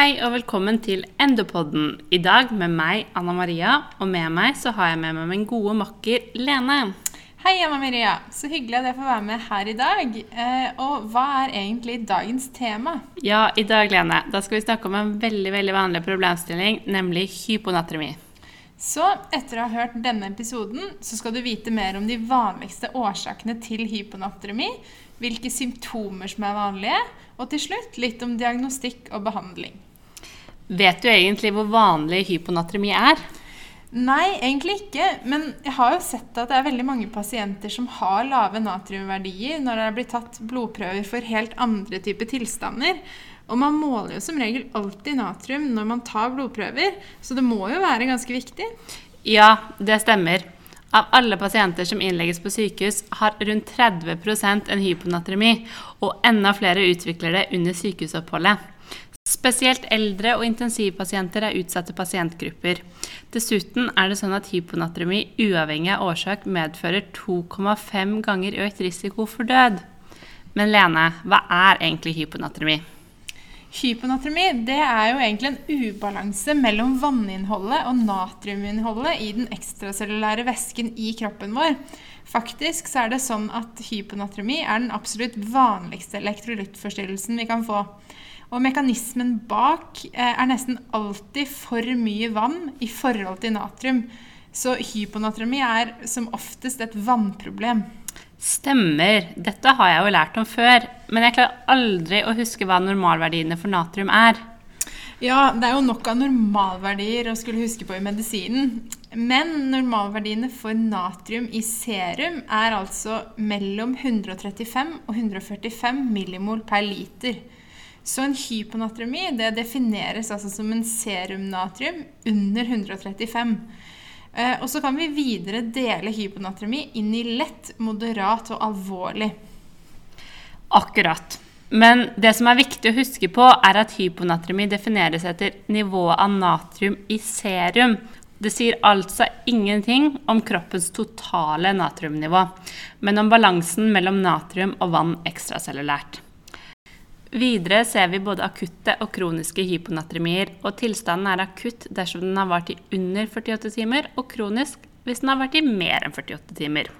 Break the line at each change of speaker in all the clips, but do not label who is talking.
Hei og velkommen til Endopodden. I dag med meg, Anna Maria, og med meg så har jeg med meg min gode makker Lene.
Hei, Anna Maria. Så hyggelig at jeg får være med her i dag. Eh, og hva er egentlig dagens tema?
Ja, i dag, Lene, da skal vi snakke om en veldig veldig vanlig problemstilling, nemlig hyponatremi.
Så etter å ha hørt denne episoden, så skal du vite mer om de vanligste årsakene til hyponatremi, hvilke symptomer som er vanlige, og til slutt litt om diagnostikk og behandling.
Vet du egentlig hvor vanlig hyponatremi er?
Nei, egentlig ikke. Men jeg har jo sett at det er veldig mange pasienter som har lave natriumverdier når det er blitt tatt blodprøver for helt andre typer tilstander. Og man måler jo som regel alltid natrium når man tar blodprøver, så det må jo være ganske viktig.
Ja, det stemmer. Av alle pasienter som innlegges på sykehus, har rundt 30% en hyponatremi, og enda flere utvikler det under sykehusoppholdet. Spesielt eldre og intensivpasienter er utsatte pasientgrupper. Dessuten er det sånn at hyponatremi uavhengig av årsak medfører 2,5 ganger økt risiko for død. Men Lene, hva er egentlig hyponatremi?
Hyponatremi det er jo egentlig en ubalanse mellom vanninnholdet og natriuminnholdet i den ekstracellulære væsken i kroppen vår. Faktisk så er det sånn at hyponatremi er den absolutt vanligste elektrolyttforstyrrelsen vi kan få. Og mekanismen bak eh, er nesten alltid for mye vann i forhold til natrium. Så hyponatremi er som oftest et vannproblem.
Stemmer. Dette har jeg jo lært om før. Men jeg klarer aldri å huske hva normalverdiene for natrium er.
Ja, det er jo nok av normalverdier å skulle huske på i medisinen. Men normalverdiene for natrium i serum er altså mellom 135 og 145 millimol per liter. Så en hyponatremi det defineres altså som en serumnatrium under 135. Eh, og så kan vi videre dele hyponatremi inn i lett, moderat og alvorlig.
Akkurat. Men det som er viktig å huske på, er at hyponatremi defineres etter nivået av natrium i serum. Det sier altså ingenting om kroppens totale natriumnivå, men om balansen mellom natrium og vann ekstracellulært. Videre ser vi både akutte og kroniske hyponatremier, og tilstanden er akutt dersom den har vart i under 48 timer, og kronisk hvis den har vært i mer enn 48 timer.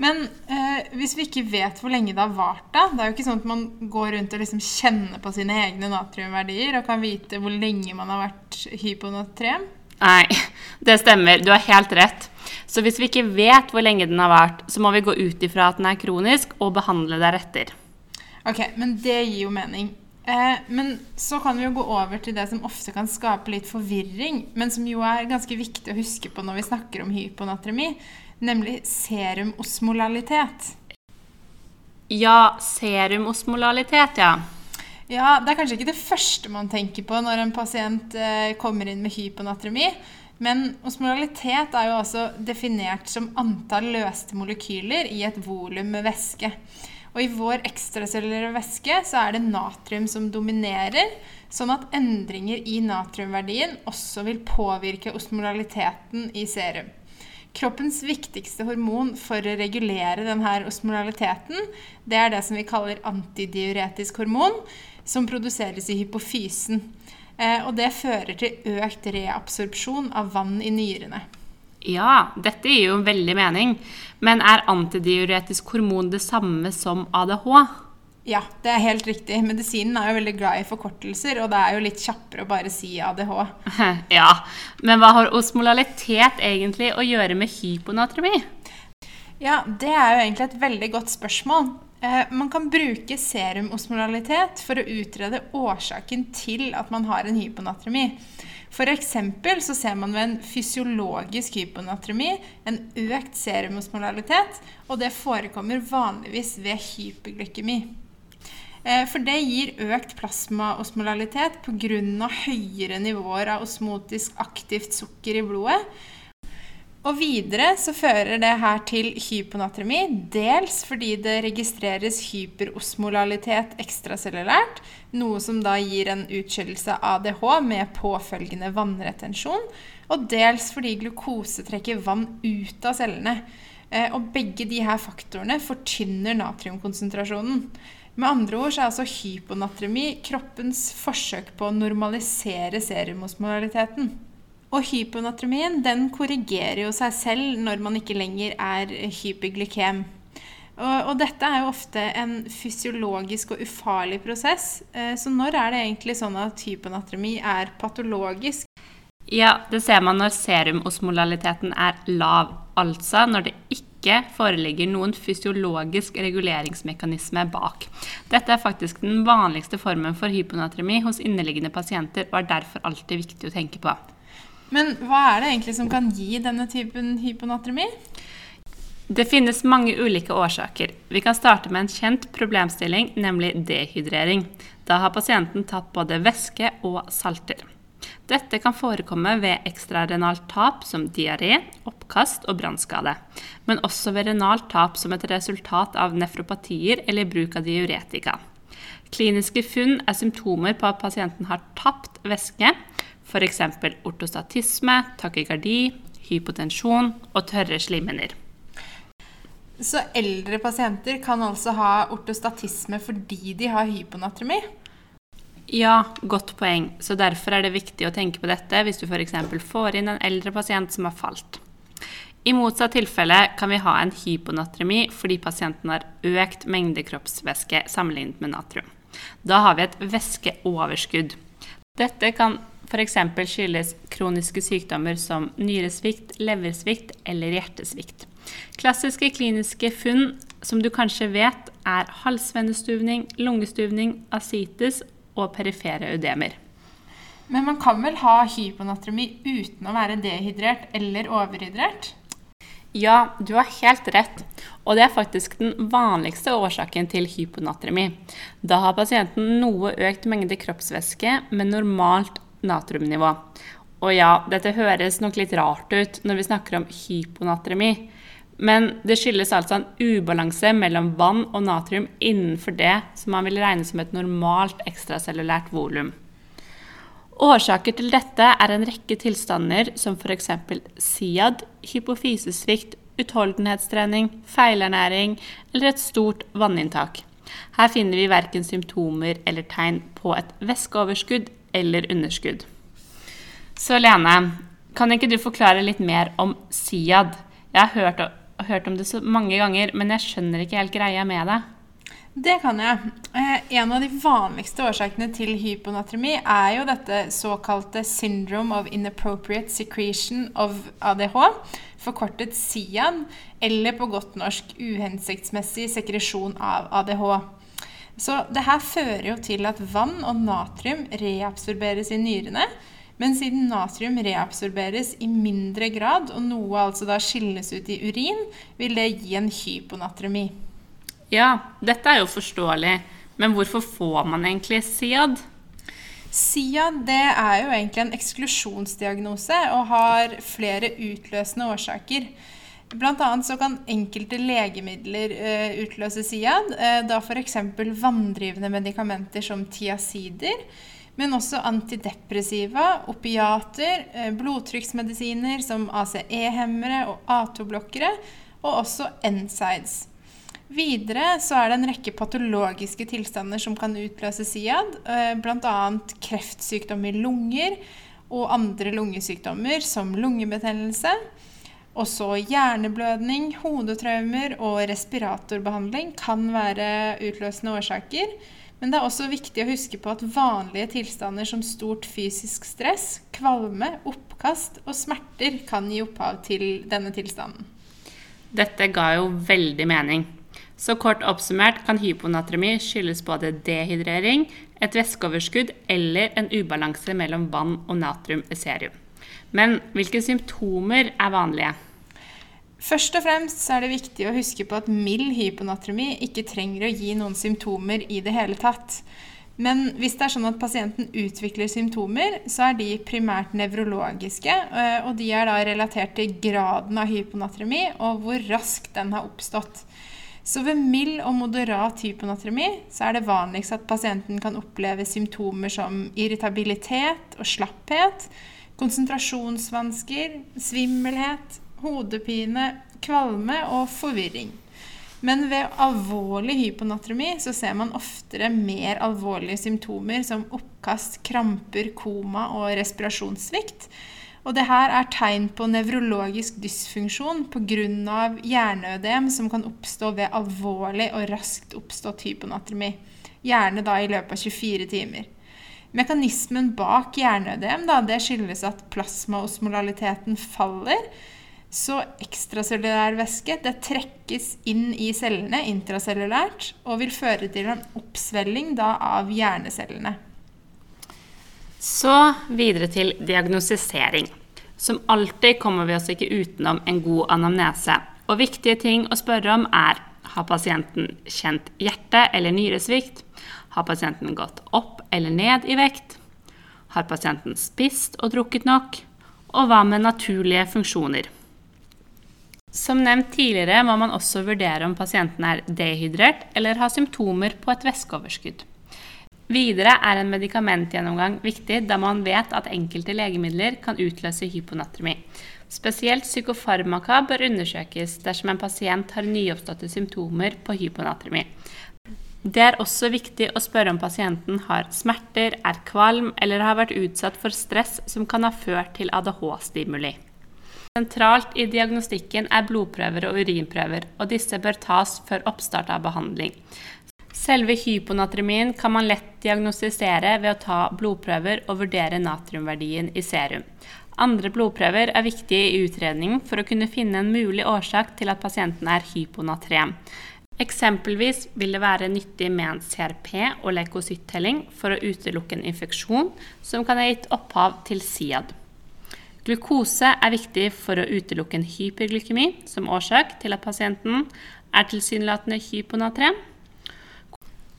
Men eh, hvis vi ikke vet hvor lenge det har vart, da Det er jo ikke sånn at man går rundt og liksom kjenner på sine egne natriumverdier og kan vite hvor lenge man har vært hyponatrem?
Nei, det stemmer. Du har helt rett. Så hvis vi ikke vet hvor lenge den har vart, så må vi gå ut ifra at den er kronisk, og behandle deretter.
Ok, men det gir jo mening. Eh, men så kan vi jo gå over til det som ofte kan skape litt forvirring, men som jo er ganske viktig å huske på når vi snakker om hyponatremi, nemlig serumosmolalitet.
Ja, serumosmolalitet, ja.
Ja, Det er kanskje ikke det første man tenker på når en pasient eh, kommer inn med hyponatremi. Men osmolalitet er jo altså definert som antall løste molekyler i et volum med væske. Og i vår ekstracellulære væske så er det natrium som dominerer, sånn at endringer i natriumverdien også vil påvirke osmolaliteten i serum. Kroppens viktigste hormon for å regulere denne osmolaliteten, det er det som vi kaller antidiuretisk hormon, som produseres i hypofysen. Eh, og det fører til økt reabsorpsjon av vann i nyrene.
Ja, dette gir jo veldig mening. Men er antidiuretisk hormon det samme som ADH?
Ja, det er helt riktig. Medisinen er jo veldig glad i forkortelser, og det er jo litt kjappere å bare si ADH.
Ja, Men hva har osmolalitet egentlig å gjøre med hyponatremi?
Ja, det er jo egentlig et veldig godt spørsmål. Eh, man kan bruke serumosmolalitet for å utrede årsaken til at man har en hyponatremi. F.eks. så ser man ved en fysiologisk hyponatremi en økt serumosmolalitet, og det forekommer vanligvis ved hyperglykemi. Eh, for det gir økt plasmaosmolalitet pga. høyere nivåer av osmotisk aktivt sukker i blodet, og videre så fører det her til hyponatremi, dels fordi det registreres hyperosmolalitet ekstracellulært, noe som da gir en utskillelse av ADH med påfølgende vannretensjon, og dels fordi glukose trekker vann ut av cellene. Eh, og begge de her faktorene fortynner natriumkonsentrasjonen. Med andre ord så er altså hyponatremi kroppens forsøk på å normalisere serumosmolariteten. Og hyponatremien den korrigerer jo seg selv når man ikke lenger er hyperglykem. Og, og, dette er jo ofte en fysiologisk og ufarlig prosess. Eh, så når er det egentlig sånn at hyponatremi er patologisk?
Ja, det ser man når serumosmolaliteten er lav, altså når det ikke foreligger noen fysiologisk reguleringsmekanisme bak. Dette er faktisk den vanligste formen for hyponatremi hos inneliggende pasienter og er derfor alltid viktig å tenke på.
Men hva er det egentlig som kan gi denne typen hyponatremi?
Det finnes mange ulike årsaker. Vi kan starte med en kjent problemstilling, nemlig dehydrering. Da har pasienten tatt både væske og salter. Dette kan forekomme ved ekstrarenalt tap som diaré, oppkast og brannskade, men også ved renalt tap som et resultat av nefropatier eller bruk av diuretika. Kliniske funn er symptomer på at pasienten har tapt væske, f.eks. ortostatisme, takykardi, hypotensjon og tørre slimhinner.
Så eldre pasienter kan altså ha ortostatisme fordi de har hyponatremi?
Ja, godt poeng. Så derfor er det viktig å tenke på dette hvis du f.eks. får inn en eldre pasient som har falt. I motsatt tilfelle kan vi ha en hyponatremi fordi pasienten har økt mengde kroppsvæske sammenlignet med natrium. Da har vi et væskeoverskudd. Dette kan f.eks. skyldes kroniske sykdommer som nyresvikt, leversvikt eller hjertesvikt. Klassiske kliniske funn som du kanskje vet, er halsvennestuvning, lungestuvning, asitis og perifere ødemer.
Men man kan vel ha hyponatremi uten å være dehydrert eller overhydrert?
Ja, du har helt rett. Og det er faktisk den vanligste årsaken til hyponatremi. Da har pasienten noe økt mengde kroppsvæske men normalt natriumnivå. Og ja, dette høres nok litt rart ut når vi snakker om hyponatremi, men det skyldes altså en ubalanse mellom vann og natrium innenfor det som man vil regne som et normalt ekstracellulært volum. Årsaker til dette er en rekke tilstander som f.eks. SIAD, hypofysesvikt, utholdenhetstrening, feilernæring eller et stort vanninntak. Her finner vi verken symptomer eller tegn på et væskeoverskudd eller underskudd. Så Lene, kan ikke du forklare litt mer om SIAD? Jeg har hørt, hørt, om det så mange ganger, men jeg skjønner ikke helt greia med det.
Det kan jeg. Eh, en av de vanligste årsakene til hyponatremi er jo dette såkalte 'syndrome of inappropriate secretion of ADH', forkortet SIAD, eller på godt norsk uhensiktsmessig sekresjon av ADH. Så det her fører jo til at vann og natrium reabsorberes i nyrene. Men siden natrium reabsorberes i mindre grad, og noe altså da skilles ut i urin, vil det gi en hyponatremi.
Ja, dette er jo forståelig. Men hvorfor får man egentlig SIAD?
SIAD det er jo egentlig en eksklusjonsdiagnose og har flere utløsende årsaker. Bl.a. så kan enkelte legemidler uh, utløse SIAD, uh, da f.eks. vanndrivende medikamenter som tiazider, men også antidepressiva, opiater, uh, blodtrykksmedisiner som ACE-hemmere og A2-blokkere, og også NSIDES. Videre så er det en rekke patologiske tilstander som kan utløse SIAD, uh, bl.a. kreftsykdom i lunger og andre lungesykdommer som lungebetennelse. Også hjerneblødning, hodetraumer og respiratorbehandling kan være utløsende årsaker. Men det er også viktig å huske på at vanlige tilstander som stort fysisk stress, kvalme, oppkast og smerter kan gi opphav til denne tilstanden.
Dette ga jo veldig mening. Så kort oppsummert kan hyponatremi skyldes både dehydrering, et væskeoverskudd eller en ubalanse mellom vann og natrium i. Men hvilke symptomer er vanlige?
Først og fremst er det viktig å huske på at mild hyponatremi ikke trenger å gi noen symptomer i det hele tatt. Men hvis det er sånn at pasienten utvikler symptomer, så er de primært nevrologiske, eh, og de er da relatert til graden av hyponatremi og hvor raskt den har oppstått. Så ved mild og moderat hyponatremi så er det vanligst at pasienten kan oppleve symptomer som irritabilitet og slapphet, konsentrasjonsvansker, svimmelhet, hodepine, kvalme og forvirring. Men ved alvorlig hyponatremi så ser man oftere mer alvorlige symptomer som oppkast, kramper, koma og respirasjonssvikt. Og det her er tegn på nevrologisk dysfunksjon pga. hjerneødem som kan oppstå ved alvorlig og raskt oppstått hyponatremi. Gjerne da i løpet av 24 timer. Mekanismen bak hjerneødem da, det skyldes at plasmaosmolaliteten faller. Så ekstracellulær væske det trekkes inn i cellene intracellulært og vil føre til en oppsvelling da, av hjernecellene.
Så videre til diagnostisering. Som alltid kommer vi oss ikke utenom en god anamnese. Og viktige ting å spørre om er har pasienten kjent hjerte- eller nyresvikt? Har pasienten gått opp eller ned i vekt? Har pasienten spist og drukket nok? Og hva med naturlige funksjoner? Som nevnt tidligere må man også vurdere om pasienten er dehydrert eller har symptomer på et væskeoverskudd. Videre er en medikamentgjennomgang viktig da man vet at enkelte legemidler kan utløse hyponatremi. Spesielt psykofarmaka bør undersøkes dersom en pasient har nyoppståtte symptomer på hyponatremi. Det er også viktig å spørre om pasienten har smerter, er kvalm eller har vært utsatt for stress som kan ha ført til ADH-stimuli. Sentralt i diagnostikken er blodprøver og urinprøver, og disse bør tas før oppstart av behandling. Selve hyponatremien kan man lett diagnostisere ved å ta blodprøver og vurdere natriumverdien i serum. Andre blodprøver er viktige i utredningen for å kunne finne en mulig årsak til at pasienten er hyponatrem. Eksempelvis vil det være nyttig med en CRP og leukocyttelling for å utelukke en infeksjon som kan ha gitt opphav til SIAD. Glukose er viktig for å utelukke en hyperglykemi som årsak til at pasienten er tilsynelatende hyponatrem.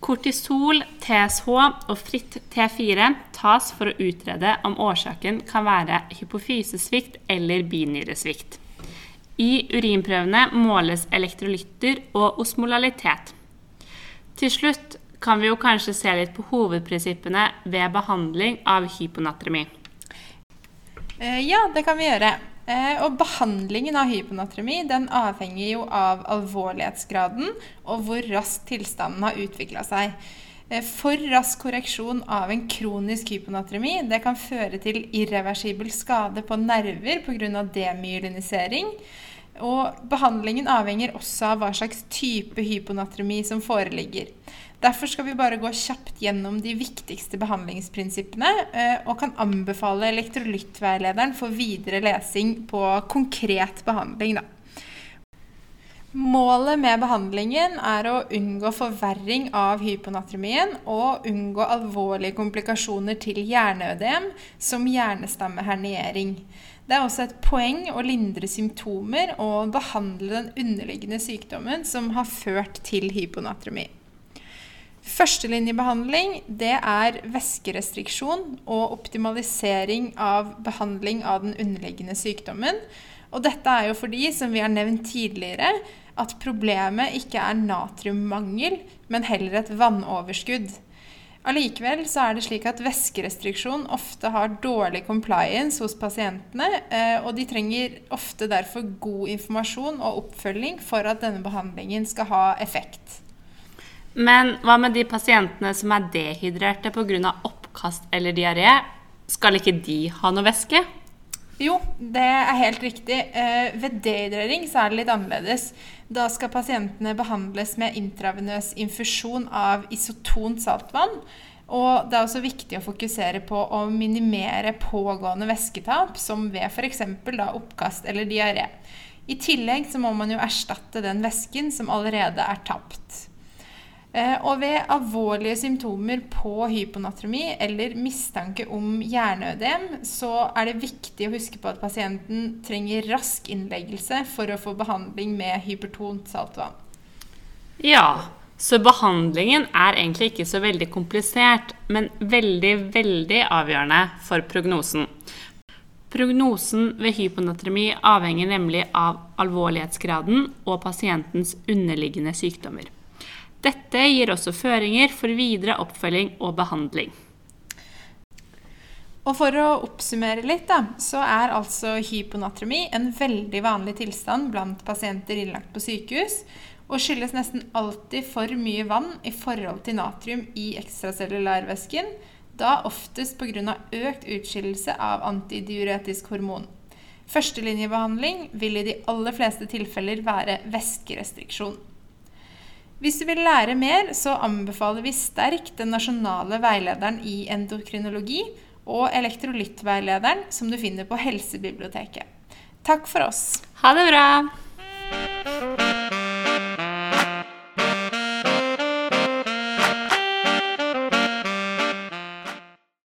Kortisol, TSH og fritt T4 tas for å utrede om årsaken kan være hypofysesvikt eller binyresvikt. I urinprøvene måles elektrolytter og osmolalitet. Til slutt kan vi jo kanskje se litt på hovedprinsippene ved behandling av hyponatremi.
Eh, ja, det kan vi gjøre. Eh, og behandlingen av hyponatremi den avhenger jo av alvorlighetsgraden og hvor raskt tilstanden har utvikla seg. Eh, for rask korreksjon av en kronisk hyponatremi det kan føre til irreversibel skade på nerver pga. demyelinisering. Og behandlingen avhenger også av hva slags type hyponatremi som foreligger. Derfor skal vi bare gå kjapt gjennom de viktigste behandlingsprinsippene, eh, og kan anbefale elektrolyttveilederen for videre lesing på konkret behandling. Da. Målet med behandlingen er å unngå forverring av hyponatremien og unngå alvorlige komplikasjoner til hjerneødem, som hjernestammeherniering. Det er også et poeng å lindre symptomer og behandle den underliggende sykdommen som har ført til hyponatremi. Førstelinjebehandling det er væskerestriksjon og optimalisering av behandling av den underliggende sykdommen. Og dette er jo fordi, som vi har nevnt tidligere, at problemet ikke er natriummangel, men heller et vannoverskudd. Allikevel så er det slik at væskerestriksjon ofte har dårlig compliance hos pasientene, eh, og de trenger ofte derfor god informasjon og oppfølging for at denne behandlingen skal ha effekt.
Men hva med de pasientene som er dehydrerte pga. oppkast eller diaré? Skal ikke de ha noe væske?
Jo, det er helt riktig. Eh, ved dehydrering så er det litt annerledes. Da skal pasientene behandles med intravenøs infusjon av isotont saltvann. Og det er også viktig å fokusere på å minimere pågående væsketap, som ved f.eks. oppkast eller diaré. I tillegg så må man jo erstatte den væsken som allerede er tapt. Eh, og ved alvorlige symptomer på hyponatremi eller mistanke om hjerneødem, så er det viktig å huske på at pasienten trenger rask innleggelse for å få behandling med hypertont saltvann.
Ja, så behandlingen er egentlig ikke så veldig komplisert, men veldig, veldig avgjørende for prognosen. Prognosen ved hyponatremi avhenger nemlig av alvorlighetsgraden og pasientens underliggende sykdommer. Dette gir også føringer for videre oppfølging og behandling.
Og For å oppsummere litt, da, så er altså hyponatremi en veldig vanlig tilstand blant pasienter innlagt på sykehus. og skyldes nesten alltid for mye vann i forhold til natrium i ekstracellulærvæsken, da oftest pga. økt utskillelse av antidiuretisk hormon. Førstelinjebehandling vil i de aller fleste tilfeller være væskerestriksjon. Hvis du vil lære mer, så anbefaler vi sterkt den nasjonale veilederen i endokrinologi og elektrolyttveilederen som du finner på Helsebiblioteket. Takk for oss.
Ha det bra!